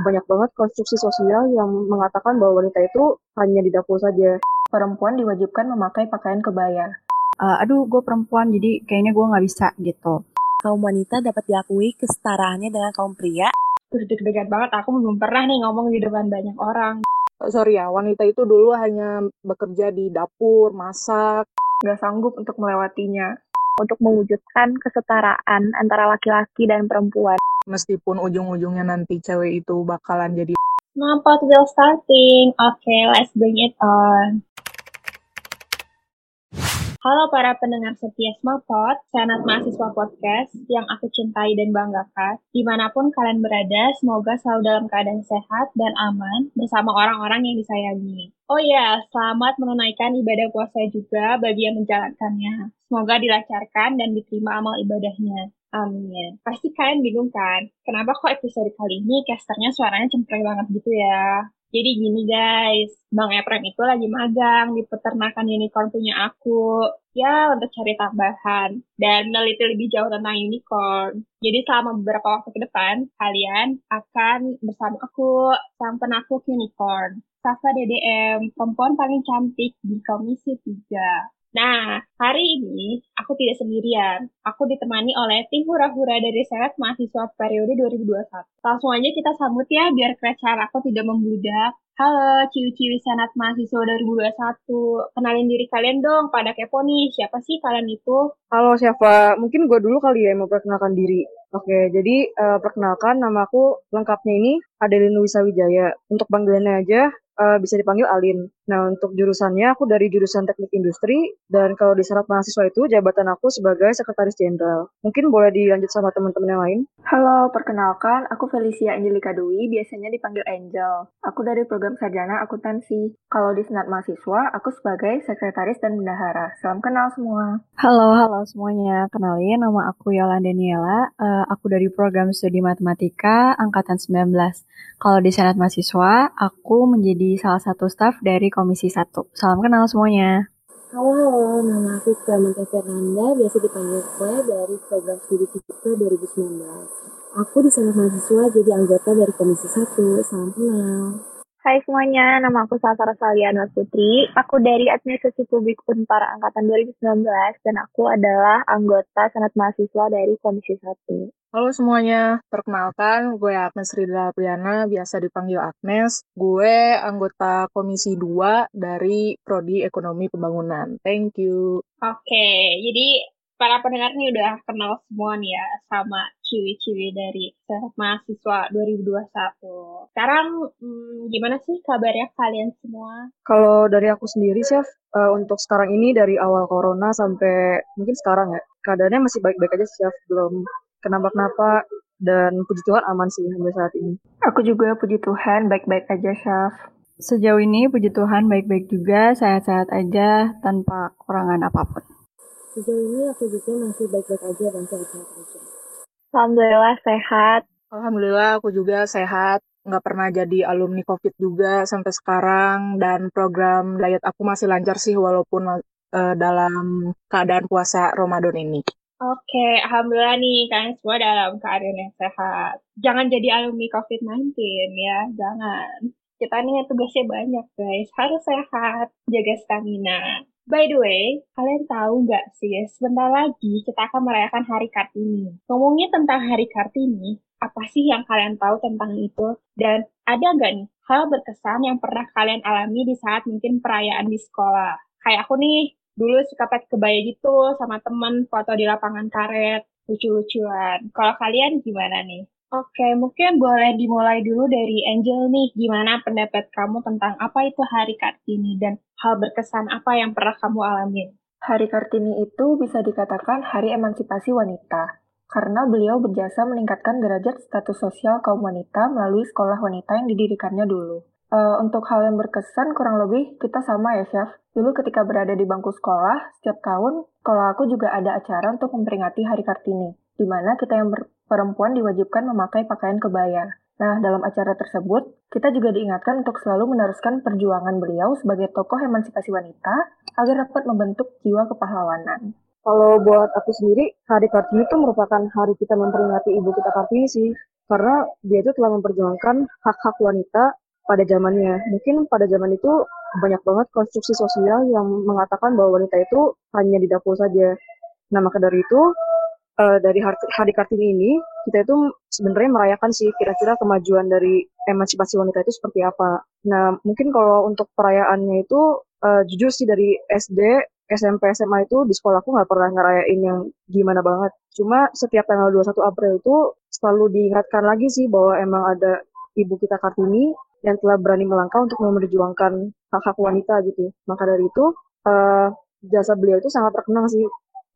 Banyak banget konstruksi sosial yang mengatakan bahwa wanita itu hanya di dapur saja. Perempuan diwajibkan memakai pakaian kebaya. Uh, aduh, gue perempuan, jadi kayaknya gue nggak bisa gitu. Kaum wanita dapat diakui kesetaraannya dengan kaum pria. Terus deg-degan banget, aku belum pernah nih ngomong di depan banyak orang. Sorry ya, wanita itu dulu hanya bekerja di dapur, masak. Gak sanggup untuk melewatinya. Untuk mewujudkan kesetaraan antara laki-laki dan perempuan meskipun ujung-ujungnya nanti cewek itu bakalan jadi Mampot will starting. Oke, okay, let's bring it on. Halo para pendengar setia Smapot, Senat Mahasiswa Podcast yang aku cintai dan banggakan. Di mana pun kalian berada, semoga selalu dalam keadaan sehat dan aman bersama orang-orang yang disayangi. Oh ya, selamat menunaikan ibadah puasa juga bagi yang menjalankannya. Semoga dilancarkan dan diterima amal ibadahnya. Amin. Pasti kalian bingung kan, kenapa kok episode kali ini casternya suaranya cempreng banget gitu ya? Jadi gini guys, Bang Eprem itu lagi magang di peternakan unicorn punya aku. Ya, untuk cari tambahan dan meneliti lebih jauh tentang unicorn. Jadi selama beberapa waktu ke depan, kalian akan bersama aku, sang penakluk unicorn. Safa DDM, perempuan paling cantik di Komisi 3. Nah, hari ini aku tidak sendirian. Aku ditemani oleh tim hura-hura dari Senat Mahasiswa periode 2021. Langsung aja kita sambut ya, biar kerajaan aku tidak membludak. Halo, ciwi-ciwi Senat Mahasiswa 2021. Kenalin diri kalian dong, pada kepo nih. Siapa sih kalian itu? Halo, siapa? Mungkin gue dulu kali ya yang memperkenalkan diri. Oke, jadi uh, perkenalkan nama aku lengkapnya ini Adelin Wisawijaya. Untuk panggilannya aja uh, bisa dipanggil Alin. Nah, untuk jurusannya aku dari jurusan Teknik Industri dan kalau di syarat mahasiswa itu jabatan aku sebagai sekretaris jenderal. Mungkin boleh dilanjut sama teman-teman yang lain. Halo, perkenalkan aku Felicia Angelika Dwi, biasanya dipanggil Angel. Aku dari program sarjana akuntansi. Kalau di senat mahasiswa, aku sebagai sekretaris dan bendahara. Salam kenal semua. Halo, halo semuanya. Kenalin nama aku Yolanda Daniela. Uh, aku dari program studi matematika angkatan 19. Kalau di senat mahasiswa, aku menjadi salah satu staf dari Komisi 1. Salam kenal semuanya. Halo, halo, nama aku Clemente Fernanda, biasa dipanggil Kue dari program studi fisika 2019. Aku di sana mahasiswa jadi anggota dari Komisi 1. Salam kenal. Hai semuanya, nama aku Sasara Saliana Putri. Aku dari Administrasi Publik Unpar Angkatan 2019 dan aku adalah anggota Senat Mahasiswa dari Komisi 1. Halo semuanya, perkenalkan gue Agnes Rida Priana, biasa dipanggil Agnes. Gue anggota Komisi 2 dari Prodi Ekonomi Pembangunan. Thank you. Oke, jadi para pendengar nih udah kenal semua nih ya sama ciwi-ciwi dari mahasiswa 2021. Sekarang hmm, gimana sih kabarnya kalian semua? Kalau dari aku sendiri, Chef, uh, untuk sekarang ini dari awal corona sampai mungkin sekarang ya, keadaannya masih baik-baik aja, Chef. Belum kenapa-kenapa dan puji Tuhan aman sih sampai saat ini. Aku juga puji Tuhan baik-baik aja, Syaf. Sejauh ini puji Tuhan baik-baik juga, sehat-sehat aja tanpa kurangan apa pun. Sejauh ini aku juga masih baik-baik aja dan sehat-sehat aja. Alhamdulillah sehat. Alhamdulillah aku juga sehat. Nggak pernah jadi alumni COVID juga sampai sekarang. Dan program diet aku masih lancar sih walaupun uh, dalam keadaan puasa Ramadan ini. Oke, alhamdulillah nih kalian semua dalam keadaan yang sehat. Jangan jadi alumni COVID-19 ya, jangan. Kita nih tugasnya banyak guys, harus sehat, jaga stamina. By the way, kalian tahu nggak sih, sebentar lagi kita akan merayakan Hari Kartini. Ngomongnya tentang Hari Kartini, apa sih yang kalian tahu tentang itu? Dan ada nggak nih hal berkesan yang pernah kalian alami di saat mungkin perayaan di sekolah? Kayak aku nih, dulu suka pakai kebaya gitu sama temen foto di lapangan karet lucu-lucuan. Kalau kalian gimana nih? Oke, mungkin boleh dimulai dulu dari Angel nih. Gimana pendapat kamu tentang apa itu Hari Kartini dan hal berkesan apa yang pernah kamu alami? Hari Kartini itu bisa dikatakan hari emansipasi wanita, karena beliau berjasa meningkatkan derajat status sosial kaum wanita melalui sekolah wanita yang didirikannya dulu. Uh, untuk hal yang berkesan kurang lebih kita sama ya Chef. Dulu ketika berada di bangku sekolah, setiap tahun kalau aku juga ada acara untuk memperingati Hari Kartini, di mana kita yang perempuan diwajibkan memakai pakaian kebaya. Nah, dalam acara tersebut, kita juga diingatkan untuk selalu meneruskan perjuangan beliau sebagai tokoh emansipasi wanita agar dapat membentuk jiwa kepahlawanan. Kalau buat aku sendiri, Hari Kartini itu merupakan hari kita memperingati ibu kita Kartini sih. karena dia itu telah memperjuangkan hak-hak wanita pada zamannya. Mungkin pada zaman itu banyak banget konstruksi sosial yang mengatakan bahwa wanita itu hanya di dapur saja. Nah, maka dari itu uh, dari Hari Kartini ini kita itu sebenarnya merayakan sih kira-kira kemajuan dari emansipasi wanita itu seperti apa. Nah, mungkin kalau untuk perayaannya itu uh, jujur sih dari SD, SMP, SMA itu di sekolahku nggak pernah ngerayain yang gimana banget. Cuma setiap tanggal 21 April itu selalu diingatkan lagi sih bahwa emang ada ibu kita Kartini yang telah berani melangkah untuk memperjuangkan hak-hak wanita gitu. Maka dari itu uh, jasa beliau itu sangat terkenang sih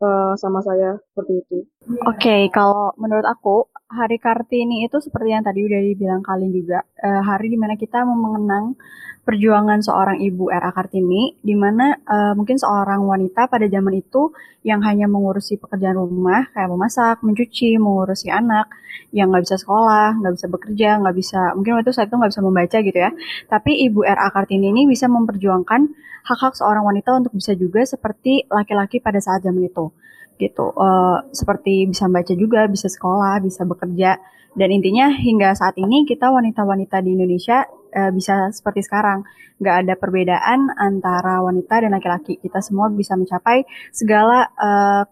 uh, sama saya seperti itu. Oke, okay, kalau menurut aku Hari Kartini itu seperti yang tadi udah dibilang kalian juga, uh, hari di mana kita mengenang perjuangan seorang ibu R.A. Kartini, di mana uh, mungkin seorang wanita pada zaman itu yang hanya mengurusi pekerjaan rumah, kayak memasak, mencuci, mengurusi anak, yang nggak bisa sekolah, nggak bisa bekerja, nggak bisa, mungkin waktu saya itu nggak bisa membaca gitu ya. Tapi ibu R.A. Kartini ini bisa memperjuangkan hak-hak seorang wanita untuk bisa juga seperti laki-laki pada saat zaman itu gitu. Uh, seperti bisa baca juga bisa sekolah bisa bekerja. Dan intinya hingga saat ini kita wanita-wanita di Indonesia uh, bisa seperti sekarang. Nggak ada perbedaan antara wanita dan laki-laki. Kita semua bisa mencapai segala uh,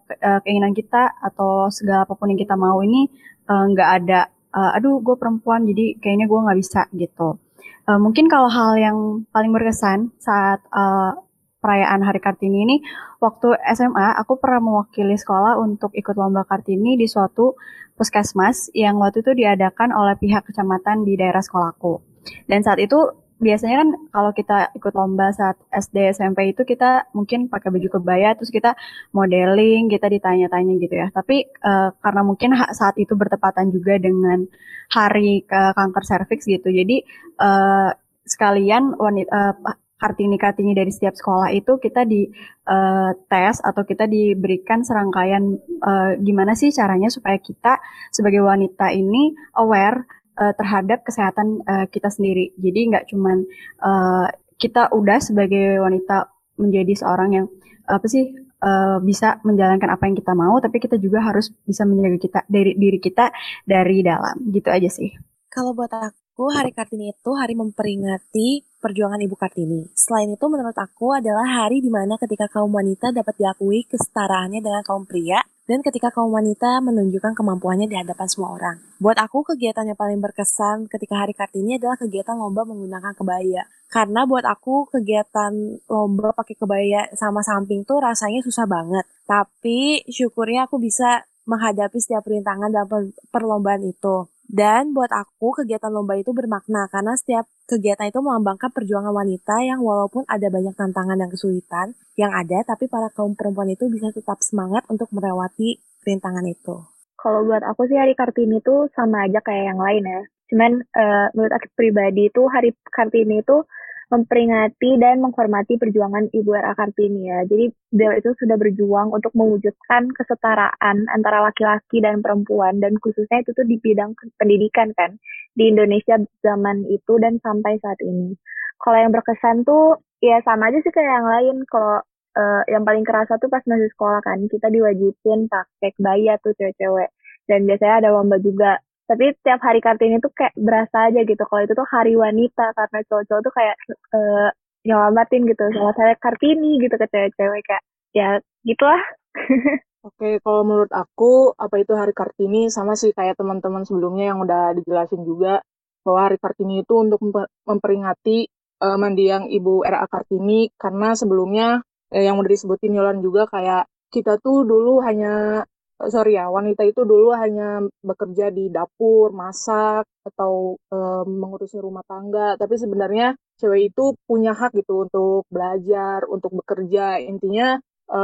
keinginan kita atau segala apa pun yang kita mau ini nggak uh, ada uh, aduh gue perempuan jadi kayaknya gue nggak bisa gitu. Uh, mungkin kalau hal yang paling berkesan saat uh, perayaan Hari Kartini ini, waktu SMA aku pernah mewakili sekolah untuk ikut lomba Kartini di suatu puskesmas yang waktu itu diadakan oleh pihak kecamatan di daerah sekolahku. Dan saat itu biasanya kan kalau kita ikut lomba saat SD SMP itu kita mungkin pakai baju kebaya terus kita modeling kita ditanya-tanya gitu ya tapi uh, karena mungkin saat itu bertepatan juga dengan hari ke kanker serviks gitu jadi uh, sekalian wanita uh, kartini-kartini dari setiap sekolah itu kita di uh, tes atau kita diberikan serangkaian uh, gimana sih caranya supaya kita sebagai wanita ini aware uh, terhadap kesehatan uh, kita sendiri. Jadi nggak cuman uh, kita udah sebagai wanita menjadi seorang yang apa sih uh, bisa menjalankan apa yang kita mau, tapi kita juga harus bisa menjaga kita dari diri kita dari dalam. Gitu aja sih. Kalau buat aku, Hari Kartini itu hari memperingati perjuangan Ibu Kartini. Selain itu, menurut aku adalah hari di mana ketika kaum wanita dapat diakui kesetaraannya dengan kaum pria, dan ketika kaum wanita menunjukkan kemampuannya di hadapan semua orang. Buat aku, kegiatan yang paling berkesan ketika Hari Kartini adalah kegiatan lomba menggunakan kebaya. Karena buat aku, kegiatan lomba pakai kebaya sama samping tuh rasanya susah banget. Tapi syukurnya aku bisa menghadapi setiap rintangan dalam perlombaan itu. Dan buat aku kegiatan lomba itu bermakna karena setiap kegiatan itu melambangkan perjuangan wanita yang walaupun ada banyak tantangan dan kesulitan yang ada, tapi para kaum perempuan itu bisa tetap semangat untuk melewati rintangan itu. Kalau buat aku sih hari Kartini itu sama aja kayak yang lain ya. Cuman uh, menurut aku pribadi itu hari Kartini itu memperingati dan menghormati perjuangan Ibu R.A. Kartini ya. Jadi beliau itu sudah berjuang untuk mewujudkan kesetaraan antara laki-laki dan perempuan dan khususnya itu tuh di bidang pendidikan kan di Indonesia zaman itu dan sampai saat ini. Kalau yang berkesan tuh ya sama aja sih kayak yang lain. Kalau uh, yang paling kerasa tuh pas masih sekolah kan kita diwajibin pakai kebaya tuh cewek-cewek dan biasanya ada lomba juga tapi tiap hari kartini tuh kayak berasa aja gitu kalau itu tuh hari wanita karena cowok-cowok tuh kayak uh, nyelamatin gitu sama saya kartini gitu ke cewek-cewek kayak ya gitulah Oke, kalau menurut aku apa itu hari Kartini sama sih kayak teman-teman sebelumnya yang udah dijelasin juga bahwa hari Kartini itu untuk memperingati uh, mendiang Ibu R.A. Kartini karena sebelumnya eh, yang udah disebutin Yolan juga kayak kita tuh dulu hanya sorry ya, wanita itu dulu hanya bekerja di dapur, masak, atau e, mengurusi rumah tangga. Tapi sebenarnya cewek itu punya hak gitu untuk belajar, untuk bekerja. Intinya e,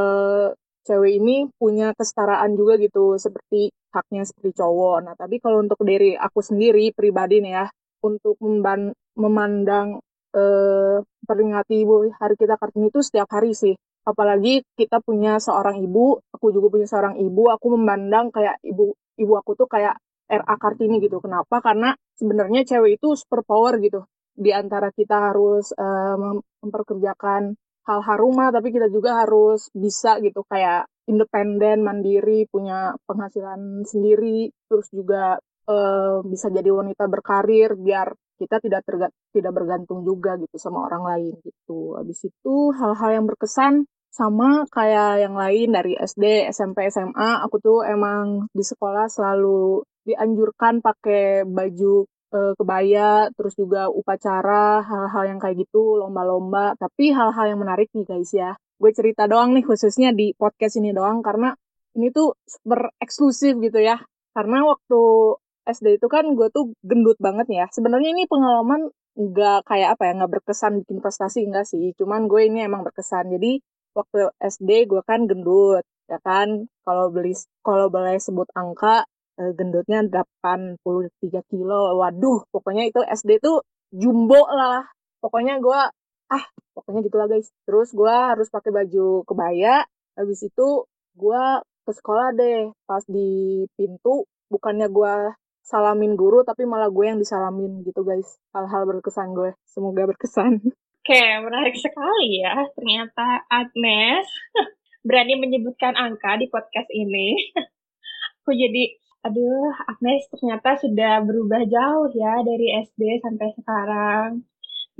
cewek ini punya kesetaraan juga gitu, seperti haknya seperti cowok. Nah, tapi kalau untuk dari aku sendiri pribadi nih ya, untuk memandang e, peringati Hari Kita Kartini itu setiap hari sih apalagi kita punya seorang ibu aku juga punya seorang ibu aku memandang kayak ibu ibu aku tuh kayak RA Kartini gitu. Kenapa? Karena sebenarnya cewek itu super power gitu. Di antara kita harus uh, memperkerjakan hal-hal rumah tapi kita juga harus bisa gitu kayak independen mandiri punya penghasilan sendiri terus juga uh, bisa jadi wanita berkarir biar kita tidak terga tidak bergantung juga gitu sama orang lain gitu. Habis itu hal-hal yang berkesan sama kayak yang lain dari SD, SMP, SMA, aku tuh emang di sekolah selalu dianjurkan pakai baju uh, kebaya, terus juga upacara, hal-hal yang kayak gitu, lomba-lomba. Tapi hal-hal yang menarik nih guys ya. Gue cerita doang nih khususnya di podcast ini doang karena ini tuh super eksklusif gitu ya. Karena waktu SD itu kan gue tuh gendut banget ya. Sebenarnya ini pengalaman nggak kayak apa ya, nggak berkesan bikin prestasi enggak sih. Cuman gue ini emang berkesan. Jadi waktu SD gue kan gendut, ya kan. Kalau beli kalau boleh sebut angka eh, gendutnya 83 kilo. Waduh, pokoknya itu SD tuh jumbo lah. Pokoknya gue ah pokoknya gitulah guys. Terus gue harus pakai baju kebaya. Habis itu gue ke sekolah deh. Pas di pintu bukannya gue salamin guru tapi malah gue yang disalamin gitu guys hal-hal berkesan gue semoga berkesan oke menarik sekali ya. Ternyata Agnes berani menyebutkan angka di podcast ini. Aku jadi aduh Agnes ternyata sudah berubah jauh ya dari SD sampai sekarang.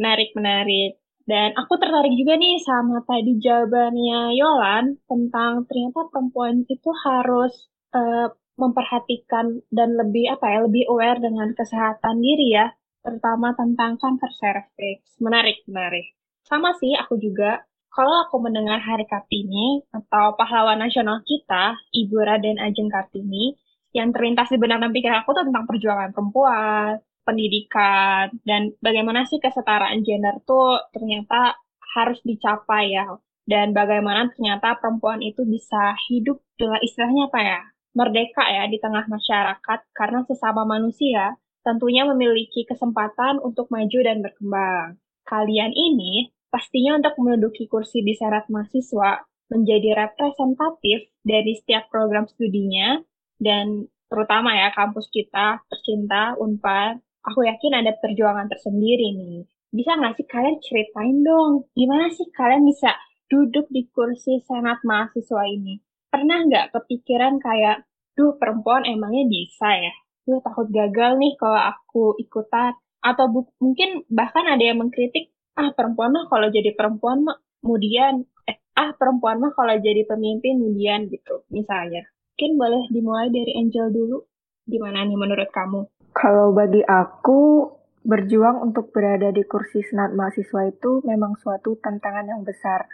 Menarik menarik. Dan aku tertarik juga nih sama tadi jawabannya Yolan tentang ternyata perempuan itu harus uh, memperhatikan dan lebih apa ya lebih aware dengan kesehatan diri ya terutama tentang kanker cervix. Menarik menarik. Sama sih aku juga. Kalau aku mendengar Hari Kartini atau pahlawan nasional kita Ibu Raden Ajeng Kartini yang terlintas di benak dan pikiran aku tuh tentang perjuangan perempuan pendidikan dan bagaimana sih kesetaraan gender tuh ternyata harus dicapai ya. Dan bagaimana ternyata perempuan itu bisa hidup dengan istilahnya apa ya merdeka ya di tengah masyarakat karena sesama manusia tentunya memiliki kesempatan untuk maju dan berkembang. Kalian ini pastinya untuk menduduki kursi di Senat Mahasiswa menjadi representatif dari setiap program studinya dan terutama ya kampus kita tercinta Unpad. Aku yakin ada perjuangan tersendiri nih. Bisa nggak sih kalian ceritain dong, gimana sih kalian bisa duduk di kursi Senat Mahasiswa ini? pernah nggak kepikiran kayak, duh perempuan emangnya bisa ya? Duh takut gagal nih kalau aku ikutan. Atau mungkin bahkan ada yang mengkritik, ah perempuan mah kalau jadi perempuan mah kemudian, eh ah perempuan mah kalau jadi pemimpin kemudian gitu misalnya. Mungkin boleh dimulai dari Angel dulu. Gimana nih menurut kamu? Kalau bagi aku, berjuang untuk berada di kursi senat mahasiswa itu memang suatu tantangan yang besar.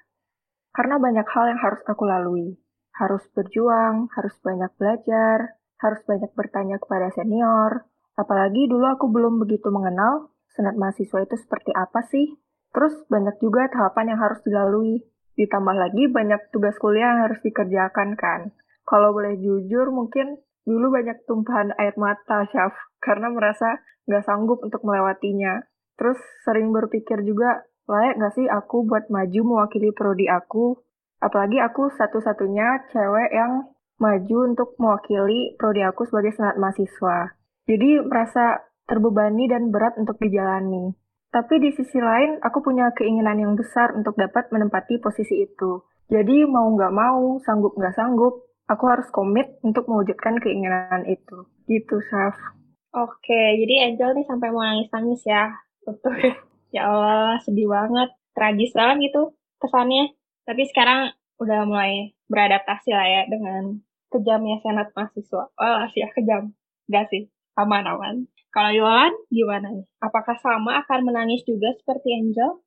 Karena banyak hal yang harus aku lalui harus berjuang, harus banyak belajar, harus banyak bertanya kepada senior. Apalagi dulu aku belum begitu mengenal senat mahasiswa itu seperti apa sih. Terus banyak juga tahapan yang harus dilalui. Ditambah lagi banyak tugas kuliah yang harus dikerjakan kan. Kalau boleh jujur mungkin dulu banyak tumpahan air mata, Syaf, karena merasa nggak sanggup untuk melewatinya. Terus sering berpikir juga, layak nggak sih aku buat maju mewakili prodi aku Apalagi aku satu-satunya cewek yang maju untuk mewakili prodi aku sebagai senat mahasiswa. Jadi merasa terbebani dan berat untuk dijalani. Tapi di sisi lain, aku punya keinginan yang besar untuk dapat menempati posisi itu. Jadi mau nggak mau, sanggup nggak sanggup, aku harus komit untuk mewujudkan keinginan itu. Gitu, Saf. Oke, jadi Angel nih sampai mau nangis-nangis ya. Betul. ya Allah, sedih banget. Tragis banget gitu kesannya. Tapi sekarang udah mulai beradaptasi lah ya dengan kejamnya senat mahasiswa. Oh, sih ya kejam. Gak sih, aman-aman. Kalau Yolan, gimana nih? Apakah sama akan menangis juga seperti Angel?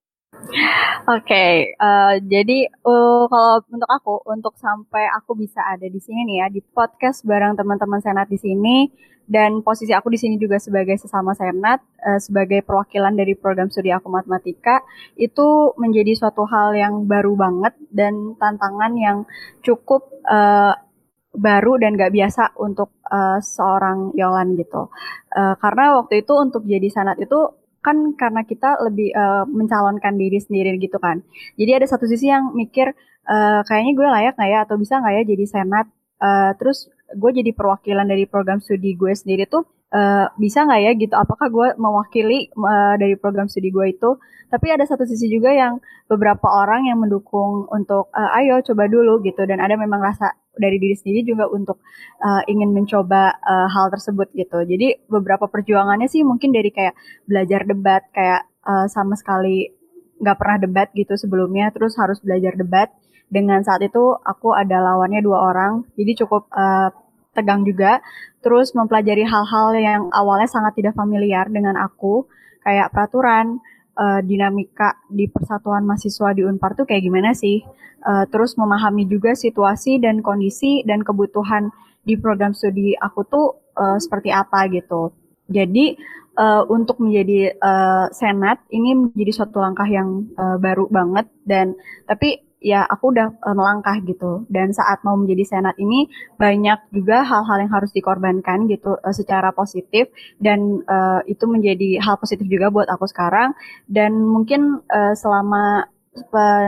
Oke, okay, uh, eh, jadi uh, kalau untuk aku, untuk sampai aku bisa ada di sini nih ya di podcast bareng teman-teman senat di sini dan posisi aku di sini juga sebagai sesama senat, uh, sebagai perwakilan dari program studi aku matematika itu menjadi suatu hal yang baru banget dan tantangan yang cukup uh, baru dan gak biasa untuk uh, seorang Yolan gitu. Uh, karena waktu itu untuk jadi senat itu kan karena kita lebih uh, mencalonkan diri sendiri gitu kan. Jadi ada satu sisi yang mikir uh, kayaknya gue layak nggak ya atau bisa nggak ya jadi senat. Uh, terus gue jadi perwakilan dari program studi gue sendiri tuh uh, bisa nggak ya gitu? Apakah gue mewakili uh, dari program studi gue itu? Tapi ada satu sisi juga yang beberapa orang yang mendukung untuk uh, ayo coba dulu gitu. Dan ada memang rasa dari diri sendiri juga untuk uh, ingin mencoba uh, hal tersebut gitu. Jadi beberapa perjuangannya sih mungkin dari kayak belajar debat kayak uh, sama sekali nggak pernah debat gitu sebelumnya. Terus harus belajar debat. Dengan saat itu aku ada lawannya dua orang. Jadi cukup uh, tegang juga. Terus mempelajari hal-hal yang awalnya sangat tidak familiar dengan aku kayak peraturan uh, dinamika di persatuan mahasiswa di Unpar tuh kayak gimana sih? Uh, terus memahami juga situasi dan kondisi dan kebutuhan di program studi aku tuh uh, seperti apa gitu. Jadi uh, untuk menjadi uh, senat ini menjadi suatu langkah yang uh, baru banget dan tapi ya aku udah uh, melangkah gitu. Dan saat mau menjadi senat ini banyak juga hal-hal yang harus dikorbankan gitu uh, secara positif. Dan uh, itu menjadi hal positif juga buat aku sekarang. Dan mungkin uh, selama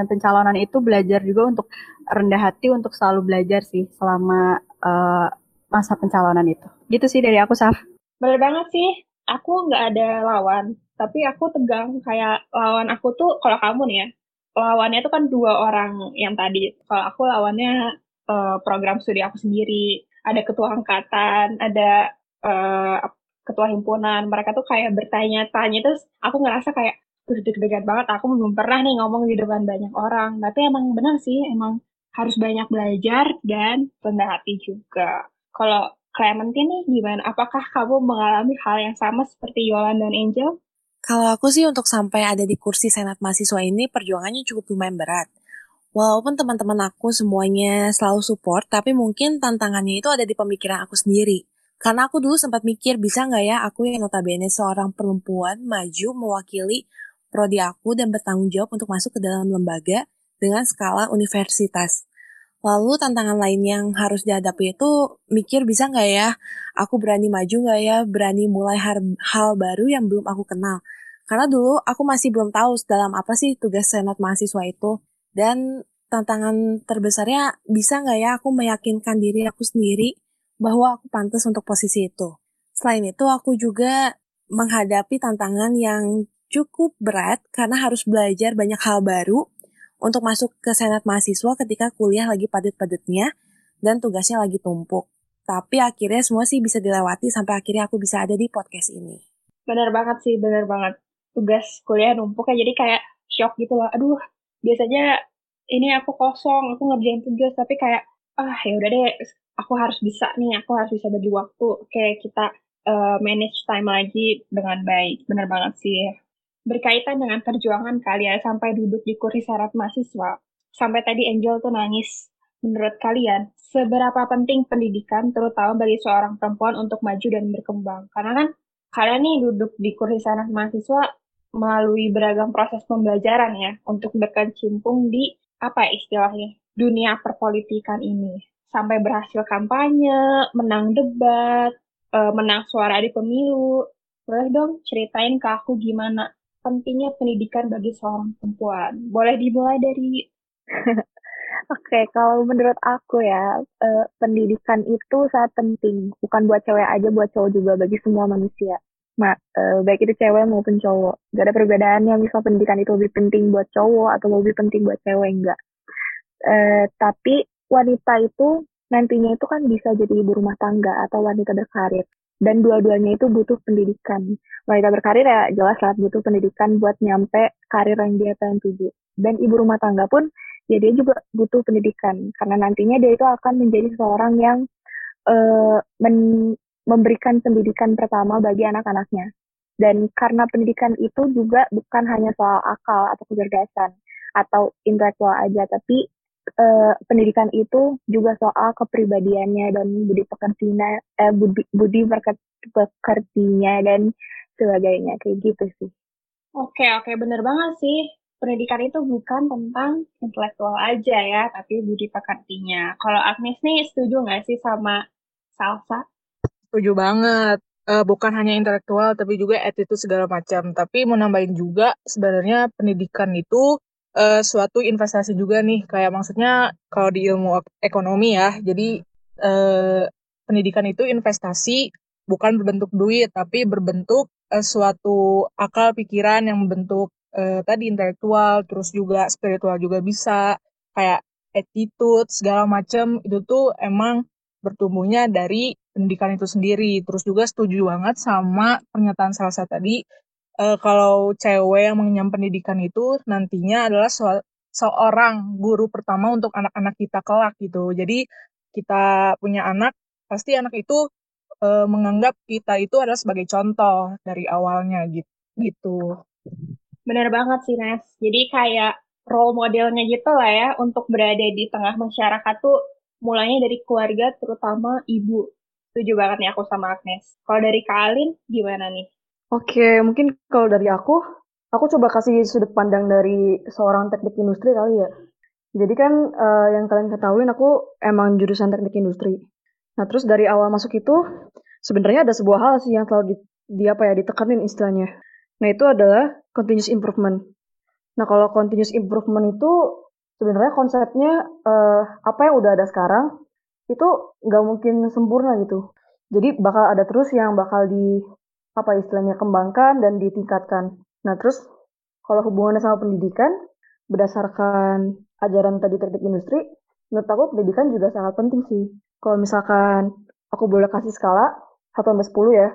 pencalonan itu belajar juga untuk rendah hati untuk selalu belajar sih selama uh, masa pencalonan itu. Gitu sih dari aku Saf. Bener banget sih. Aku nggak ada lawan tapi aku tegang kayak lawan aku tuh kalau kamu nih ya lawannya itu kan dua orang yang tadi. Kalau aku lawannya uh, program studi aku sendiri. Ada ketua angkatan, ada uh, ketua himpunan. Mereka tuh kayak bertanya-tanya terus aku ngerasa kayak tuh deg-degan banget. Aku belum pernah nih ngomong di depan banyak orang. Tapi emang benar sih, emang harus banyak belajar dan rendah hati juga. Kalau Clementine nih gimana? Apakah kamu mengalami hal yang sama seperti Yolan dan Angel? Kalau aku sih untuk sampai ada di kursi senat mahasiswa ini perjuangannya cukup lumayan berat. Walaupun teman-teman aku semuanya selalu support, tapi mungkin tantangannya itu ada di pemikiran aku sendiri. Karena aku dulu sempat mikir bisa nggak ya aku yang notabene seorang perempuan maju mewakili prodi aku dan bertanggung jawab untuk masuk ke dalam lembaga dengan skala universitas. Lalu tantangan lain yang harus dihadapi itu mikir bisa nggak ya, aku berani maju nggak ya, berani mulai hal, hal baru yang belum aku kenal. Karena dulu aku masih belum tahu dalam apa sih tugas senat mahasiswa itu. Dan tantangan terbesarnya bisa nggak ya aku meyakinkan diri aku sendiri bahwa aku pantas untuk posisi itu. Selain itu aku juga menghadapi tantangan yang cukup berat karena harus belajar banyak hal baru untuk masuk ke senat mahasiswa ketika kuliah lagi padat-padatnya dan tugasnya lagi tumpuk. Tapi akhirnya semua sih bisa dilewati sampai akhirnya aku bisa ada di podcast ini. Bener banget sih, bener banget. Tugas kuliah numpuk ya, jadi kayak shock gitu loh. Aduh, biasanya ini aku kosong, aku ngerjain tugas, tapi kayak, ah ya udah deh, aku harus bisa nih, aku harus bisa bagi waktu. Oke, kita uh, manage time lagi dengan baik. Bener banget sih berkaitan dengan perjuangan kalian sampai duduk di kursi syarat mahasiswa, sampai tadi Angel tuh nangis. Menurut kalian, seberapa penting pendidikan terutama bagi seorang perempuan untuk maju dan berkembang? Karena kan kalian nih duduk di kursi syarat mahasiswa melalui beragam proses pembelajaran ya untuk berkecimpung di apa ya istilahnya dunia perpolitikan ini sampai berhasil kampanye, menang debat, eh, menang suara di pemilu. Boleh dong ceritain ke aku gimana pentingnya pendidikan bagi seorang perempuan? Boleh dimulai dari Oke, okay, kalau menurut aku ya, eh, pendidikan itu sangat penting. Bukan buat cewek aja, buat cowok juga, bagi semua manusia. Nah, eh, baik itu cewek maupun cowok. Gak ada perbedaannya, misal pendidikan itu lebih penting buat cowok atau lebih penting buat cewek, enggak. Eh, tapi wanita itu nantinya itu kan bisa jadi ibu rumah tangga atau wanita berkarir dan dua-duanya itu butuh pendidikan. Wanita berkarir ya jelas lah butuh pendidikan buat nyampe karir yang dia pengen tuju. Dan ibu rumah tangga pun ya dia juga butuh pendidikan karena nantinya dia itu akan menjadi seorang yang uh, men memberikan pendidikan pertama bagi anak-anaknya. Dan karena pendidikan itu juga bukan hanya soal akal atau kecerdasan atau intelektual aja, tapi uh, pendidikan itu juga soal kepribadiannya dan budi pekertinya eh, budi, budi pekertinya dan sebagainya kayak gitu sih. Oke oke bener banget sih pendidikan itu bukan tentang intelektual aja ya tapi budi pekertinya. Kalau Agnes nih setuju nggak sih sama Salsa? Setuju banget. Uh, bukan hanya intelektual tapi juga attitude segala macam. Tapi mau nambahin juga sebenarnya pendidikan itu uh, suatu investasi juga nih kayak maksudnya kalau di ilmu ekonomi ya jadi uh, pendidikan itu investasi bukan berbentuk duit, tapi berbentuk uh, suatu akal pikiran yang membentuk uh, tadi intelektual, terus juga spiritual juga bisa, kayak attitude segala macam itu tuh emang bertumbuhnya dari pendidikan itu sendiri. Terus juga setuju banget sama pernyataan Salsa tadi uh, kalau cewek yang mengenyam pendidikan itu nantinya adalah so seorang guru pertama untuk anak-anak kita kelak gitu. Jadi kita punya anak pasti anak itu uh, menganggap kita itu adalah sebagai contoh dari awalnya gitu. gitu. Bener banget sih Nes. Jadi kayak role modelnya gitu lah ya untuk berada di tengah masyarakat tuh mulainya dari keluarga terutama ibu. Setuju banget nih aku sama Agnes. Kalau dari Kak gimana nih? Oke, mungkin kalau dari aku, aku coba kasih sudut pandang dari seorang teknik industri kali ya. Jadi kan uh, yang kalian ketahui aku emang jurusan teknik industri. Nah, terus dari awal masuk itu sebenarnya ada sebuah hal sih yang selalu di, di apa ya ditekanin istilahnya. Nah, itu adalah continuous improvement. Nah, kalau continuous improvement itu sebenarnya konsepnya uh, apa yang udah ada sekarang itu nggak mungkin sempurna gitu. Jadi bakal ada terus yang bakal di apa istilahnya kembangkan dan ditingkatkan. Nah, terus kalau hubungannya sama pendidikan berdasarkan ajaran tadi teknik industri, menurut aku pendidikan juga sangat penting sih. Kalau misalkan aku boleh kasih skala 1 sampai 10 ya.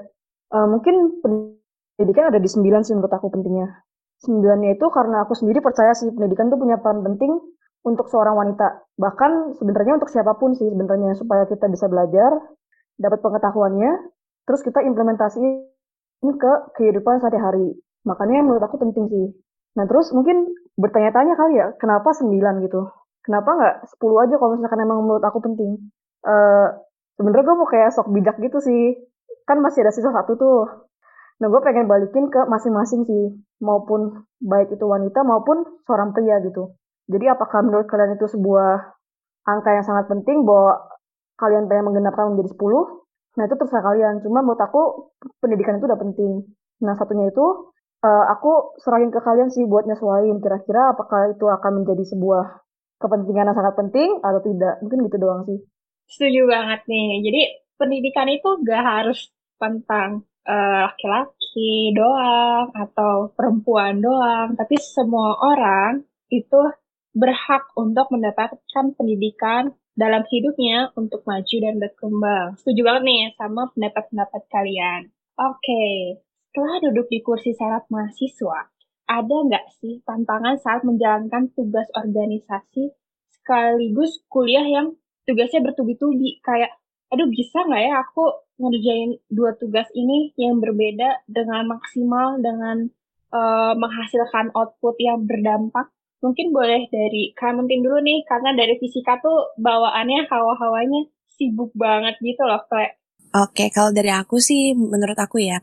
Uh, mungkin pendidikan ada di 9 sih menurut aku pentingnya. Sembilannya itu karena aku sendiri percaya sih pendidikan tuh punya peran penting untuk seorang wanita. Bahkan sebenarnya untuk siapa pun sih sebenarnya supaya kita bisa belajar, dapat pengetahuannya, terus kita implementasiin ke kehidupan sehari-hari. Makanya menurut aku penting sih. Nah terus mungkin bertanya-tanya kali ya, kenapa 9 gitu? Kenapa nggak 10 aja kalau misalkan emang menurut aku penting? uh, sebenarnya gue mau kayak sok bijak gitu sih kan masih ada sisa satu tuh nah gue pengen balikin ke masing-masing sih maupun baik itu wanita maupun seorang pria gitu jadi apakah menurut kalian itu sebuah angka yang sangat penting bahwa kalian pengen menggenapkan menjadi 10 nah itu terserah kalian. Cuma menurut aku pendidikan itu udah penting. Nah satunya itu uh, aku serahin ke kalian sih buat nyesuaiin kira-kira apakah itu akan menjadi sebuah kepentingan yang sangat penting atau tidak. Mungkin gitu doang sih. Setuju banget nih. Jadi pendidikan itu gak harus tentang uh, laki-laki doang atau perempuan doang, tapi semua orang itu berhak untuk mendapatkan pendidikan dalam hidupnya untuk maju dan berkembang. Setuju banget nih sama pendapat-pendapat kalian. Oke, okay. setelah duduk di kursi syarat mahasiswa, ada nggak sih tantangan saat menjalankan tugas organisasi sekaligus kuliah yang tugasnya bertubi-tubi kayak aduh bisa nggak ya aku ngerjain dua tugas ini yang berbeda dengan maksimal dengan uh, menghasilkan output yang berdampak mungkin boleh dari Clementine dulu nih karena dari fisika tuh bawaannya hawa-hawanya sibuk banget gitu loh kayak Oke, kalau dari aku sih, menurut aku ya,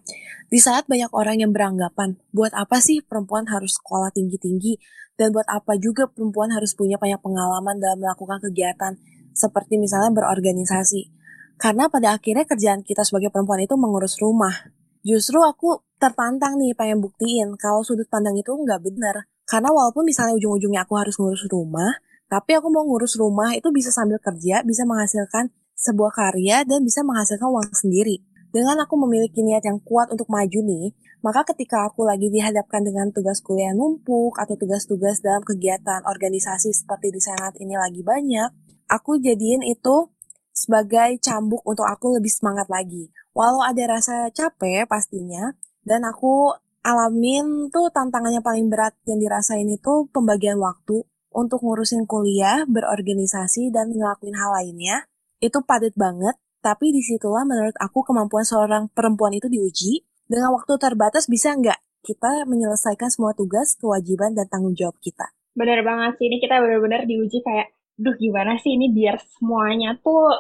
di saat banyak orang yang beranggapan, buat apa sih perempuan harus sekolah tinggi-tinggi, dan buat apa juga perempuan harus punya banyak pengalaman dalam melakukan kegiatan seperti misalnya berorganisasi. Karena pada akhirnya kerjaan kita sebagai perempuan itu mengurus rumah. Justru aku tertantang nih pengen buktiin kalau sudut pandang itu nggak benar. Karena walaupun misalnya ujung-ujungnya aku harus ngurus rumah, tapi aku mau ngurus rumah itu bisa sambil kerja, bisa menghasilkan sebuah karya dan bisa menghasilkan uang sendiri. Dengan aku memiliki niat yang kuat untuk maju nih, maka ketika aku lagi dihadapkan dengan tugas kuliah numpuk atau tugas-tugas dalam kegiatan organisasi seperti di Senat ini lagi banyak, aku jadiin itu sebagai cambuk untuk aku lebih semangat lagi. Walau ada rasa capek pastinya, dan aku alamin tuh tantangannya paling berat yang dirasain itu pembagian waktu untuk ngurusin kuliah, berorganisasi, dan ngelakuin hal lainnya. Itu padat banget, tapi di situlah menurut aku kemampuan seorang perempuan itu diuji. Dengan waktu terbatas bisa nggak kita menyelesaikan semua tugas, kewajiban, dan tanggung jawab kita. Bener banget sih, ini kita benar-benar diuji kayak duh gimana sih ini biar semuanya tuh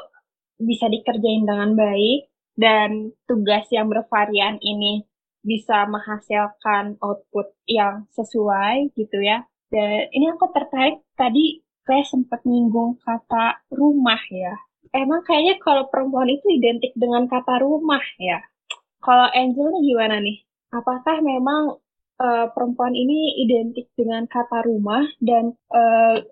bisa dikerjain dengan baik dan tugas yang bervarian ini bisa menghasilkan output yang sesuai gitu ya. Dan ini aku tertarik tadi saya sempat nyinggung kata rumah ya. Emang kayaknya kalau perempuan itu identik dengan kata rumah ya. Kalau Angel nih gimana nih? Apakah memang uh, perempuan ini identik dengan kata rumah dan uh,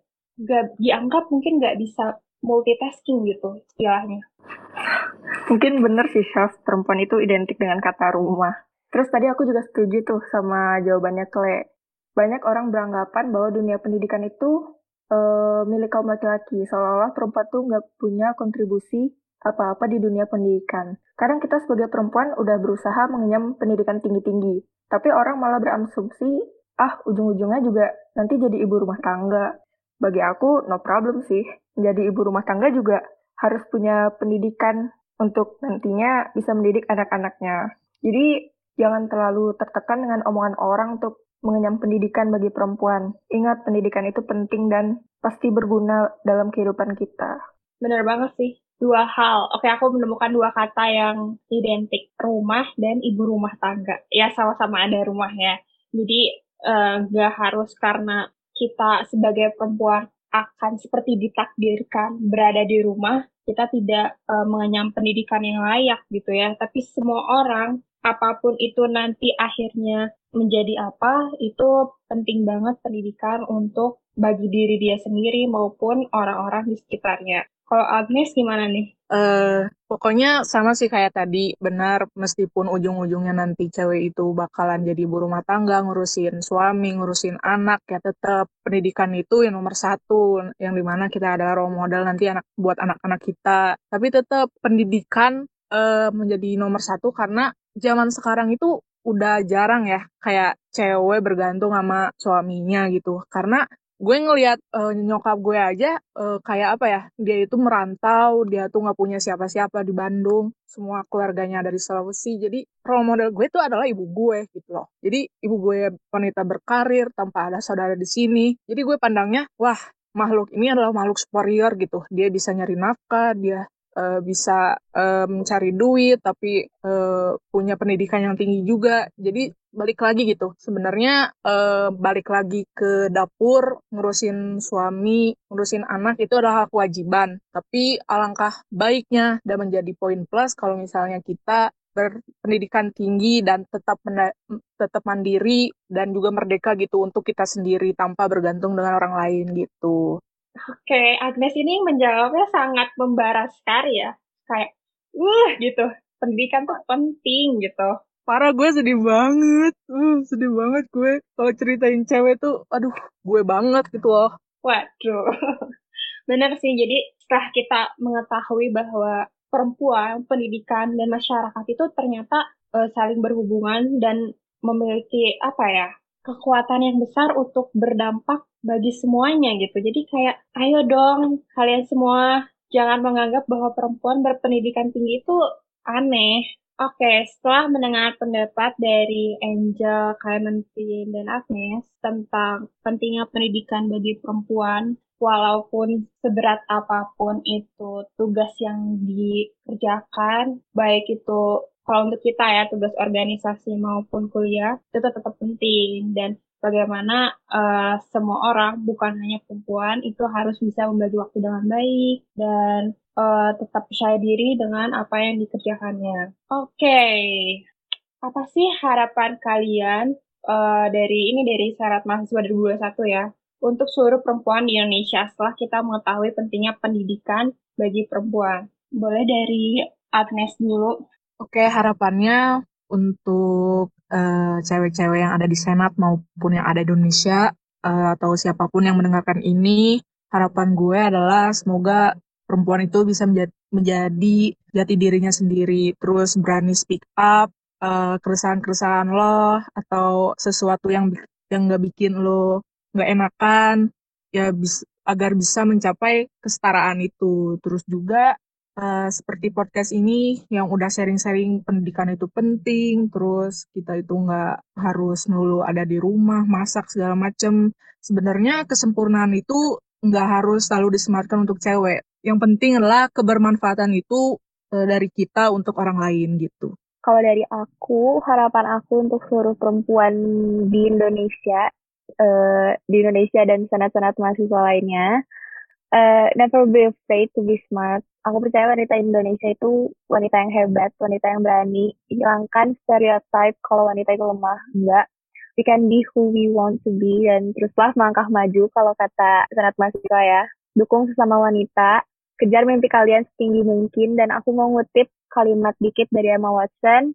gak dianggap mungkin nggak bisa multitasking gitu istilahnya. Mungkin bener sih, Syaf. Perempuan itu identik dengan kata rumah. Terus tadi aku juga setuju tuh sama jawabannya Kle. Banyak orang beranggapan bahwa dunia pendidikan itu uh, milik kaum laki-laki. Seolah-olah perempuan tuh nggak punya kontribusi apa-apa di dunia pendidikan. Kadang kita sebagai perempuan udah berusaha mengenyam pendidikan tinggi-tinggi. Tapi orang malah berasumsi, ah ujung-ujungnya juga nanti jadi ibu rumah tangga. Bagi aku, no problem sih. Jadi ibu rumah tangga juga harus punya pendidikan untuk nantinya bisa mendidik anak-anaknya. Jadi jangan terlalu tertekan dengan omongan orang untuk mengenyam pendidikan bagi perempuan. Ingat, pendidikan itu penting dan pasti berguna dalam kehidupan kita. Benar banget sih. Dua hal. Oke, aku menemukan dua kata yang identik. Rumah dan ibu rumah tangga. Ya, sama-sama ada rumah ya. Jadi, uh, gak harus karena kita sebagai perempuan akan seperti ditakdirkan berada di rumah, kita tidak uh, mengenyam pendidikan yang layak gitu ya. Tapi semua orang apa pun itu nanti akhirnya menjadi apa, itu penting banget pendidikan untuk bagi diri dia sendiri maupun orang-orang di sekitarnya. Kalau Agnes gimana nih? Uh, pokoknya sama sih kayak tadi, benar meskipun ujung-ujungnya nanti cewek itu bakalan jadi ibu rumah tangga, ngurusin suami, ngurusin anak, ya tetap pendidikan itu yang nomor satu, yang di mana kita adalah role model nanti anak buat anak-anak kita. Tapi tetap pendidikan uh, menjadi nomor satu karena zaman sekarang itu udah jarang ya kayak cewek bergantung sama suaminya gitu. Karena gue ngelihat uh, nyokap gue aja uh, kayak apa ya dia itu merantau dia tuh nggak punya siapa-siapa di Bandung semua keluarganya dari Sulawesi. Jadi role model gue itu adalah ibu gue gitu loh. Jadi ibu gue wanita berkarir tanpa ada saudara di sini. Jadi gue pandangnya wah makhluk ini adalah makhluk superior gitu. Dia bisa nyari nafkah dia uh, bisa uh, mencari duit tapi uh, punya pendidikan yang tinggi juga. Jadi balik lagi gitu. Sebenarnya uh, balik lagi ke dapur ngurusin suami ngurusin anak itu adalah kewajiban. Tapi alangkah baiknya dan menjadi poin plus kalau misalnya kita berpendidikan tinggi dan tetap tetap mandiri dan juga merdeka gitu untuk kita sendiri tanpa bergantung dengan orang lain gitu. Oke, Agnes ini menjawabnya sangat membara sekali ya. Kayak, uh gitu, pendidikan tuh penting gitu. Parah gue sedih banget, uh, sedih banget gue. Kalau ceritain cewek tuh, aduh, gue banget gitu loh. Waduh, bener sih. Jadi setelah kita mengetahui bahwa perempuan, pendidikan, dan masyarakat itu ternyata uh, saling berhubungan dan memiliki apa ya kekuatan yang besar untuk berdampak bagi semuanya gitu. Jadi kayak ayo dong kalian semua jangan menganggap bahwa perempuan berpendidikan tinggi itu aneh. Oke, setelah mendengar pendapat dari Angel, Clementine, dan Agnes tentang pentingnya pendidikan bagi perempuan, walaupun seberat apa pun itu tugas yang dikerjakan, baik itu kalau untuk kita ya tugas organisasi maupun kuliah, itu tetap penting dan bagaimana uh, semua orang, bukan hanya perempuan, itu harus bisa membagi waktu dengan baik dan uh, tetap percaya diri dengan apa yang dikerjakannya. Oke, okay. apa sih harapan kalian uh, dari ini dari syarat mahasiswa 2021 ya untuk seluruh perempuan di Indonesia setelah kita mengetahui pentingnya pendidikan bagi perempuan? Boleh dari Agnes dulu. Oke, harapannya untuk uh, cewek-cewek yang ada di Senat maupun yang ada di Indonesia uh, atau siapa pun yang mendengarkan ini, harapan gue adalah semoga perempuan itu bisa menjadi, menjadi jati dirinya sendiri, terus berani speak up uh, keresahan-keresahan lo atau sesuatu yang yang nggak bikin lo nggak enakan, ya bis, agar bisa mencapai kesetaraan itu. Terus juga uh, seperti podcast ini yang udah sharing-sharing pendidikan itu penting, terus kita itu nggak harus melulu ada di rumah, masak segala macem. Sebenarnya kesempurnaan itu nggak harus selalu disematkan untuk cewek. Yang penting adalah kebermanfaatan itu uh, dari kita untuk orang lain gitu. Kalau dari aku, harapan aku untuk seluruh perempuan di Indonesia, uh, di Indonesia dan senat-senat mahasiswa lainnya, uh, never be afraid to be smart aku percaya wanita Indonesia itu wanita yang hebat, wanita yang berani. Hilangkan stereotype kalau wanita itu lemah. Enggak. We can be who we want to be dan teruslah melangkah maju kalau kata senat mahasiswa ya. Dukung sesama wanita kejar mimpi kalian setinggi mungkin dan aku mau ngutip kalimat dikit dari Emma Watson.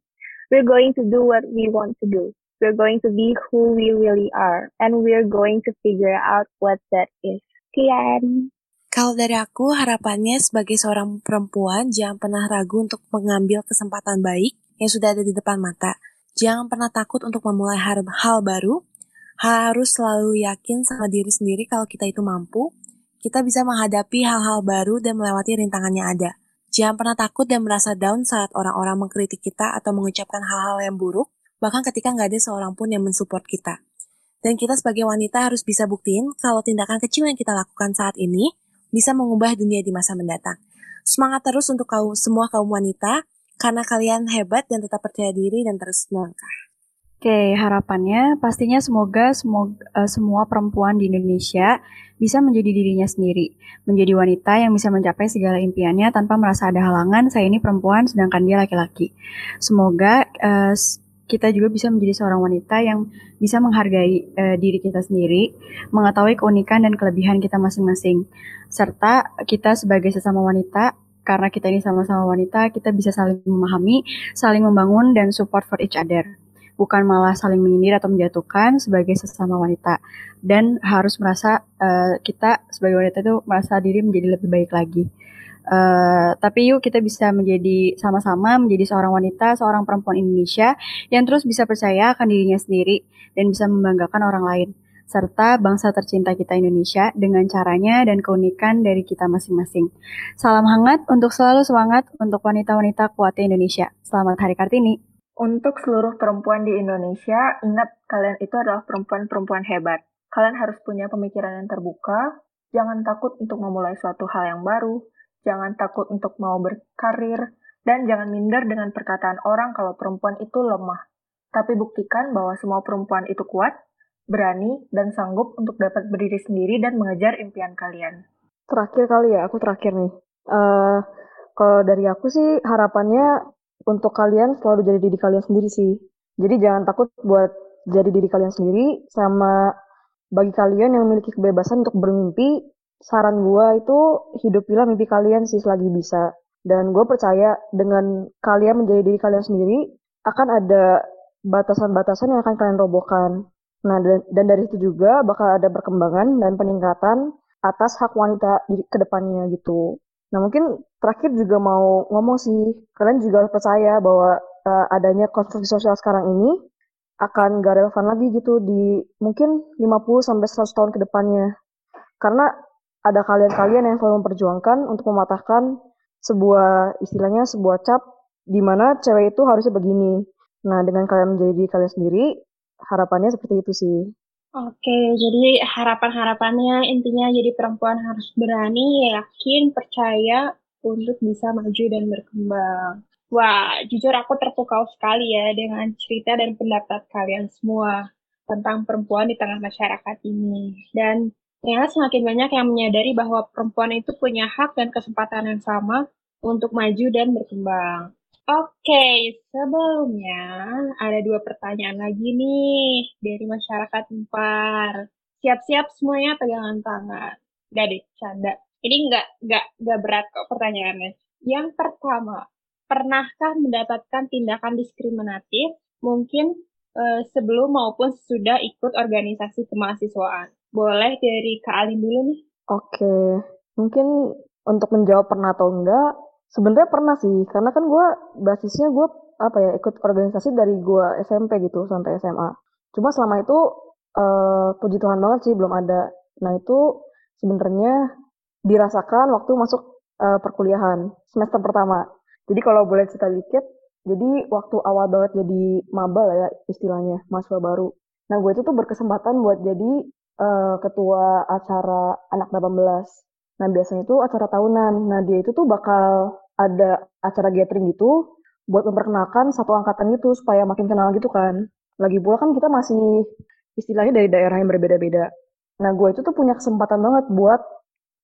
We're going to do what we want to do. We're going to be who we really are. And we're going to figure out what that is. Kian. Kalau dari aku, harapannya sebagai seorang perempuan, jangan pernah ragu untuk mengambil kesempatan baik yang sudah ada di depan mata. Jangan pernah takut untuk memulai hal, hal baru. Harus selalu yakin sama diri sendiri kalau kita itu mampu. Kita bisa menghadapi hal-hal baru dan melewati rintangannya ada. Jangan pernah takut dan merasa down saat orang-orang mengkritik kita atau mengucapkan hal-hal yang buruk, bahkan ketika nggak ada seorang pun yang mensupport kita. Dan kita sebagai wanita harus bisa buktiin kalau tindakan kecil yang kita lakukan saat ini bisa mengubah dunia di masa mendatang. Semangat terus untuk kaum, semua kaum wanita, karena kalian hebat dan tetap percaya diri dan terus melangkah. Oke, harapannya pastinya semoga semoga, uh, semua perempuan di Indonesia bisa menjadi dirinya sendiri, menjadi wanita yang bisa mencapai segala impiannya tanpa merasa ada halangan. Saya ini perempuan, sedangkan dia laki-laki. Semoga uh, kita juga bisa menjadi seorang wanita yang bisa menghargai uh, diri kita sendiri, mengetahui keunikan dan kelebihan kita masing-masing, serta kita sebagai sesama wanita karena kita ini sama-sama wanita, kita bisa saling memahami, saling membangun dan support for each other. Bukan malah saling menyindir atau menjatuhkan sebagai sesama wanita. Dan harus merasa uh, kita sebagai wanita itu merasa diri menjadi lebih baik lagi. Uh, tapi yuk kita bisa menjadi sama-sama menjadi seorang wanita, seorang perempuan Indonesia yang terus bisa percaya akan dirinya sendiri dan bisa membanggakan orang lain serta bangsa tercinta kita Indonesia dengan caranya dan keunikan dari kita masing-masing. Salam hangat untuk selalu semangat untuk wanita-wanita kuatnya Indonesia. Selamat Hari Kartini. Untuk seluruh perempuan di Indonesia, ingat kalian itu adalah perempuan-perempuan hebat. Kalian harus punya pemikiran yang terbuka, jangan takut untuk memulai suatu hal yang baru, jangan takut untuk mau berkarir, dan jangan minder dengan perkataan orang kalau perempuan itu lemah. Tapi buktikan bahwa semua perempuan itu kuat, berani, dan sanggup untuk dapat berdiri sendiri dan mengejar impian kalian. Terakhir kali ya, aku terakhir nih. Uh, kalau dari aku sih harapannya untuk kalian selalu jadi diri kalian sendiri sih. Jadi jangan takut buat jadi diri kalian sendiri sama bagi kalian yang memiliki kebebasan untuk bermimpi, saran gue itu hidupilah mimpi kalian sih selagi bisa. Dan gue percaya dengan kalian menjadi diri kalian sendiri, akan ada batasan-batasan yang akan kalian robohkan. Nah, dan, dan dari itu juga bakal ada perkembangan dan peningkatan atas hak wanita di ke depannya gitu. Nah, mungkin terakhir juga mau ngomong sih, kalian juga harus percaya bahwa uh, adanya konstruksi sosial sekarang ini akan gak relevan lagi gitu di mungkin 50 sampai 100 tahun ke depannya. Karena ada kalian-kalian yang selalu memperjuangkan untuk mematahkan sebuah istilahnya sebuah cap di mana cewek itu harusnya begini. Nah, dengan kalian menjadi kalian sendiri, harapannya seperti itu sih. Oke, jadi harapan-harapannya intinya jadi perempuan harus berani, yakin, percaya untuk bisa maju dan berkembang. Wah, jujur aku terpukau sekali ya dengan cerita dan pendapat kalian semua tentang perempuan di tengah masyarakat ini. Dan ternyata semakin banyak yang menyadari bahwa perempuan itu punya hak dan kesempatan yang sama untuk maju dan berkembang. Oke, sebelumnya ada dua pertanyaan lagi nih dari masyarakat Empar. Siap-siap semuanya pegangan tangan. Gak deh, canda. Ini nggak nggak nggak berat kok pertanyaannya. Yang pertama, pernahkah mendapatkan tindakan diskriminatif mungkin eh, sebelum maupun sudah ikut organisasi kemahasiswaan? Boleh dari Kak Alin dulu nih. Oke, mungkin untuk menjawab pernah atau enggak, sebenarnya pernah sih, karena kan gue basisnya gue apa ya ikut organisasi dari gue SMP gitu sampai SMA. Cuma selama itu uh, puji Tuhan banget sih belum ada. Nah itu sebenarnya dirasakan waktu masuk uh, perkuliahan semester pertama. Jadi kalau boleh cerita dikit, jadi waktu awal banget jadi maba ya istilahnya, mahasiswa baru. Nah gue itu tuh berkesempatan buat jadi uh, ketua acara anak 18. Nah, biasanya itu acara tahunan. Nah, dia itu tuh bakal ada acara gathering gitu buat memperkenalkan satu angkatan gitu supaya makin kenal gitu kan. Lagi pula kan kita masih istilahnya dari daerah yang berbeda-beda. Nah, gue itu tuh punya kesempatan banget buat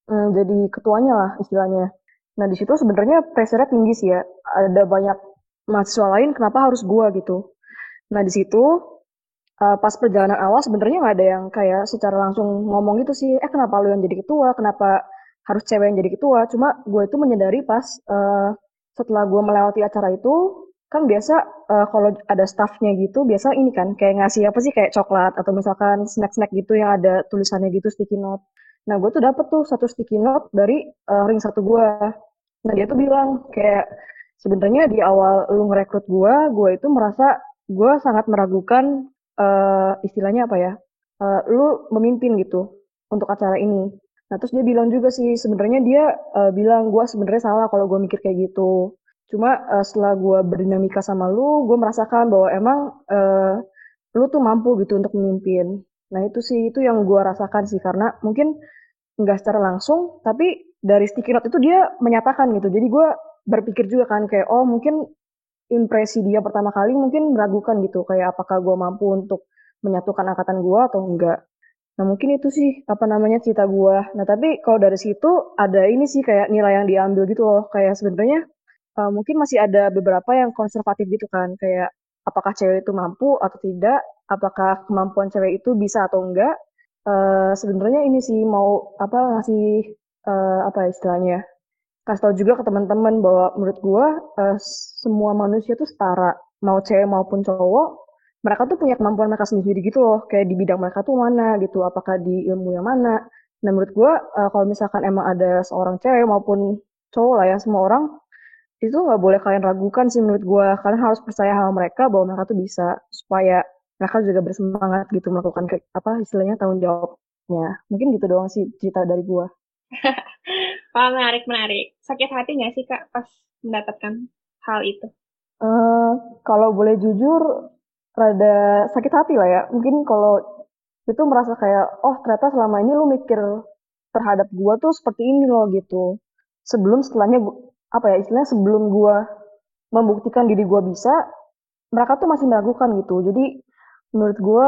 mm, jadi ketuanya lah istilahnya. Nah, di situ sebenarnya pressure tinggi sih ya. Ada banyak mahasiswa lain, kenapa harus gue gitu. Nah, di situ uh, pas perjalanan awal sebenarnya nggak ada yang kayak secara langsung ngomong gitu sih, eh kenapa lu yang jadi ketua, kenapa harus cewek yang jadi ketua. Cuma gue itu menyadari pas uh, setelah gue melewati acara itu, kan biasa uh, kalau ada staffnya gitu, biasa ini kan kayak ngasih apa sih kayak coklat atau misalkan snack-snack gitu yang ada tulisannya gitu sticky note. Nah gue tuh dapet tuh satu sticky note dari uh, ring satu gue. Nah dia tuh bilang kayak sebenarnya di awal lu ngerekrut gue, gue itu merasa gue sangat meragukan uh, istilahnya apa ya, uh, lu memimpin gitu untuk acara ini. Nah terus dia bilang juga sih sebenarnya dia uh, bilang gue sebenarnya salah kalau gue mikir kayak gitu. Cuma uh, setelah gue berdinamika sama lu, gue merasakan bahwa emang uh, lu tuh mampu gitu untuk memimpin. Nah itu sih itu yang gue rasakan sih karena mungkin nggak secara langsung, tapi dari sticky note itu dia menyatakan gitu. Jadi gue berpikir juga kan kayak oh mungkin impresi dia pertama kali mungkin meragukan gitu kayak apakah gue mampu untuk menyatukan angkatan gue atau enggak. Nah mungkin itu sih apa namanya cerita gue. Nah tapi kalau dari situ ada ini sih kayak nilai yang diambil gitu loh. Kayak sebenarnya uh, mungkin masih ada beberapa yang konservatif gitu kan. Kayak apakah cewek itu mampu atau tidak. Apakah kemampuan cewek itu bisa atau enggak. Uh, sebenarnya ini sih mau apa ngasih uh, apa istilahnya kasih tau juga ke teman-teman bahwa menurut gue uh, semua manusia tuh setara. Mau cewek maupun cowok mereka tuh punya kemampuan mereka sendiri gitu loh. Kayak di bidang mereka tuh mana gitu apakah di ilmu yang mana. Nah menurut gue uh, kalau misalkan emang ada seorang cewek maupun cowok lah ya semua orang itu nggak boleh kalian ragukan sih menurut gue kalian harus percaya sama mereka bahwa mereka tuh bisa supaya mereka juga bersemangat gitu melakukan apa istilahnya tanggung jawabnya. Mungkin gitu doang sih cerita dari gue oh, menarik menarik sakit hati nggak sih kak pas mendapatkan hal itu uh, kalau boleh jujur rada sakit hati lah ya. Mungkin kalau itu merasa kayak, oh ternyata selama ini lu mikir terhadap gua tuh seperti ini loh gitu. Sebelum setelahnya, apa ya istilahnya sebelum gua membuktikan diri gua bisa, mereka tuh masih meragukan gitu. Jadi menurut gua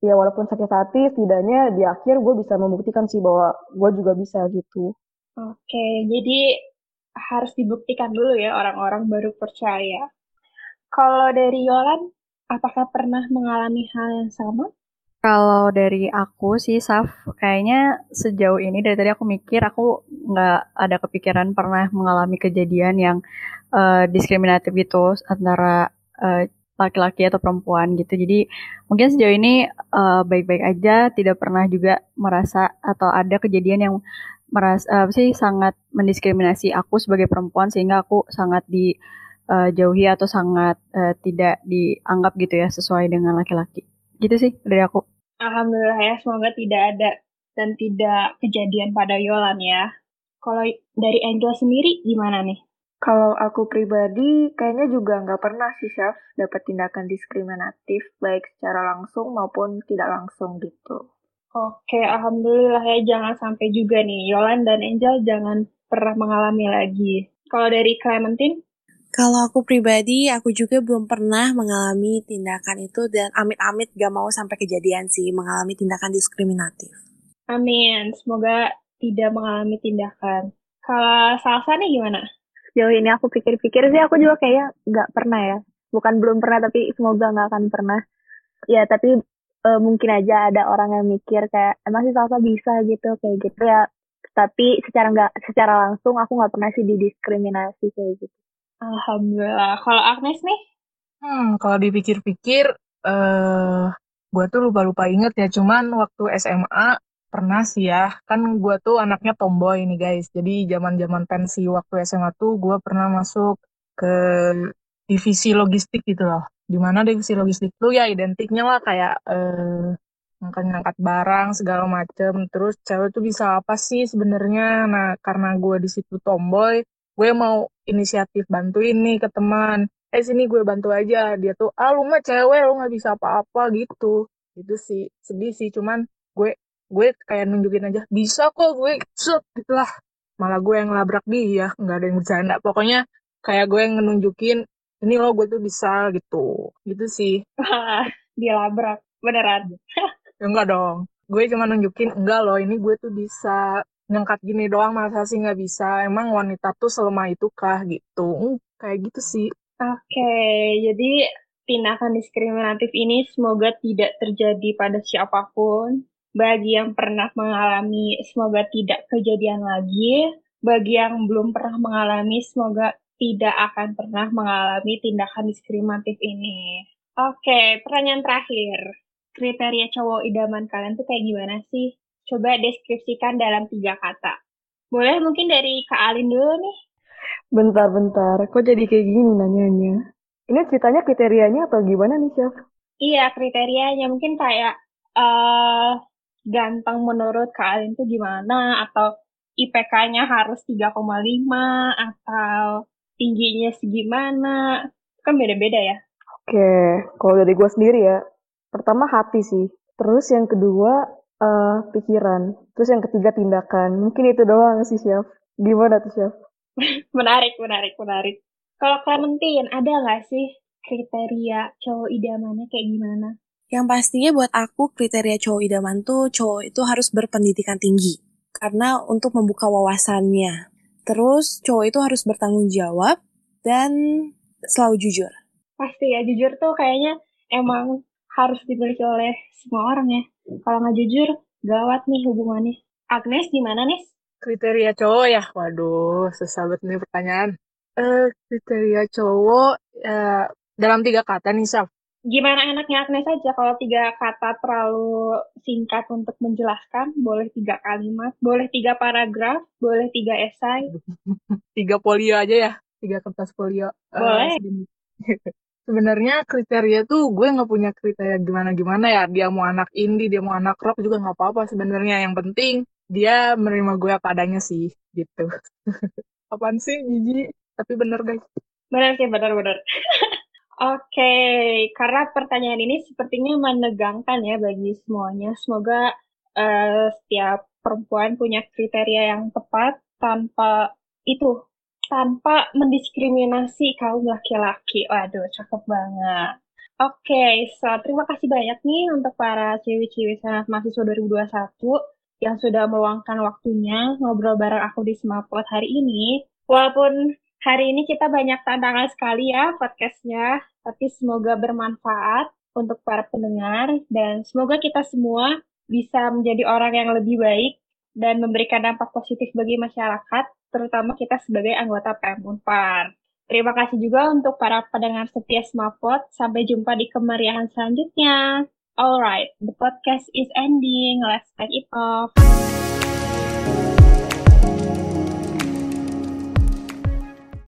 ya walaupun sakit hati, setidaknya di akhir gue bisa membuktikan sih bahwa gue juga bisa gitu. Oke, jadi harus dibuktikan dulu ya orang-orang baru percaya. Kalau dari Yolan, Apakah pernah mengalami hal yang sama? Kalau dari aku sih, Saf, kayaknya sejauh ini dari tadi aku mikir aku nggak ada kepikiran pernah mengalami kejadian yang uh, diskriminatif gitu antara laki laki-laki atau perempuan gitu. Jadi mungkin sejauh ini baik baik-baik aja, tidak pernah juga merasa atau ada kejadian yang merasa uh, sih sangat mendiskriminasi aku sebagai perempuan sehingga aku sangat di uh, jauhi atau sangat uh, tidak dianggap gitu ya sesuai dengan laki-laki. Gitu sih dari aku. Alhamdulillah ya, semoga tidak ada dan tidak kejadian pada Yolan ya. Kalau dari Angel sendiri gimana nih? Kalau aku pribadi, kayaknya juga nggak pernah sih, Chef, dapat tindakan diskriminatif, baik secara langsung maupun tidak langsung gitu. Oke, Alhamdulillah ya, jangan sampai juga nih, Yolan dan Angel jangan pernah mengalami lagi. Kalau dari Clementine? Kalau aku pribadi, aku juga belum pernah mengalami tindakan itu dan amit-amit gak mau sampai kejadian sih mengalami tindakan diskriminatif. Amin, semoga tidak mengalami tindakan. Kalau Salsa nih gimana? Jauh ini aku pikir-pikir sih aku juga kayak gak pernah ya. Bukan belum pernah tapi semoga gak akan pernah. Ya tapi e, mungkin aja ada orang yang mikir kayak emang sih Salsa bisa gitu kayak gitu ya. Tapi secara nggak secara langsung aku nggak pernah sih didiskriminasi kayak gitu. Alhamdulillah. Kalau Agnes nih? Hmm, kalau dipikir-pikir, eh, uh, gue tuh lupa-lupa inget ya. Cuman waktu SMA pernah sih ya. Kan gue tuh anaknya tomboy nih guys. Jadi zaman-zaman pensi waktu SMA tuh gue pernah masuk ke divisi logistik gitu loh. Di mana divisi logistik tuh ya identiknya lah kayak eh, ngangkat-ngangkat barang segala macem. Terus cewek tuh bisa apa sih sebenarnya? Nah karena gue di situ tomboy, gue mau inisiatif bantuin nih ke teman. Eh sini gue bantu aja. Dia tuh ah lu mah cewek lu nggak bisa apa-apa gitu. Itu sih sedih sih. Cuman gue gue kayak nunjukin aja bisa kok gue. Set gitulah malah gue yang labrak dia nggak ada yang bercanda. Pokoknya kayak gue yang nunjukin ini lo gue tuh bisa gitu. Gitu sih. Dia labrak beneran. Ya enggak dong. Gue cuma nunjukin enggak loh ini gue tuh bisa ngangkat gini doang masa sih nggak bisa? Emang wanita tuh selemah itu kah gitu? Hmm, kayak gitu sih. Oke okay, jadi tindakan diskriminatif ini semoga tidak terjadi pada siapa pun. Bagi yang pernah mengalami, semoga tidak kejadian lagi. Bagi yang belum pernah mengalami, semoga tidak akan pernah mengalami tindakan diskriminatif ini. Oke, pertanyaan terakhir. Kriteria cowok idaman kalian tuh kayak gimana sih? Coba deskripsikan dalam tiga kata. Boleh mungkin dari Kak Alin dulu nih. Bentar-bentar, kok jadi kayak gini nanyanya? Ini ceritanya kriterianya atau gimana nih, Chef? Iya, kriterianya mungkin kayak uh, ganteng menurut Kak Alin tuh gimana atau IPK-nya harus 3,5 atau tingginya segimana. Kan beda-beda ya. Oke kalau dari gue sendiri ya pertama hati sih. Terus yang kedua uh, pikiran. Terus yang ketiga tindakan. Mungkin itu doang sih chef gimana tuh chef menarik menarik menarik. Kalau Clementine ada nggak sih kriteria cowok idamannya kayak gimana? Yang pastinya buat aku kriteria cowok idaman tuh cowok itu harus berpendidikan tinggi. Karena untuk membuka wawasannya. Terus cowok itu harus bertanggung jawab dan selalu jujur. Pasti ya, jujur tuh kayaknya emang harus dimiliki oleh semua orang ya. Kalau nggak jujur, gawat nih hubungannya. Agnes gimana nih? Kriteria cowok ya? Waduh, susah banget nih pertanyaan. Eh, kriteria cowok ya, dalam tiga kata nih, Saf gimana enaknya Agnes aja? Kalau tiga kata terlalu singkat untuk menjelaskan boleh tiga kalimat boleh tiga paragraf boleh tiga esai. Tiga polio aja ya? Tiga kertas polio. Eh, boleh. uh, sebenarnya kriteria tuh gue nggak punya kriteria gimana gimana ya. Dia mau anak indie dia mau anak rock juga nggak apa-apa sebenarnya. Yang penting dia menerima gue apa adanya sih gitu. Apaan sih Gigi? Tapi bener guys. Bener sih bener-bener Oke, karena pertanyaan ini sepertinya menegangkan ya bagi semuanya. Semoga uh, setiap perempuan punya kriteria yang tepat tanpa itu, tanpa mendiskriminasi kaum laki-laki. Waduh, cakep banget. Oke, so terima kasih banyak nih untuk para cewek-cewek sanat mahasiswa 2021 yang sudah meluangkan waktunya ngobrol bareng aku di Semapot hari ini. Walaupun Hari ini kita banyak tantangan sekali ya podcastnya, tapi semoga bermanfaat untuk para pendengar dan semoga kita semua bisa menjadi orang yang lebih baik dan memberikan dampak positif bagi masyarakat, terutama kita sebagai anggota PM Unpar. Terima kasih juga untuk para pendengar setia Smapot. Sampai jumpa di kemeriahan selanjutnya. Alright, the podcast is ending. Let's take it off.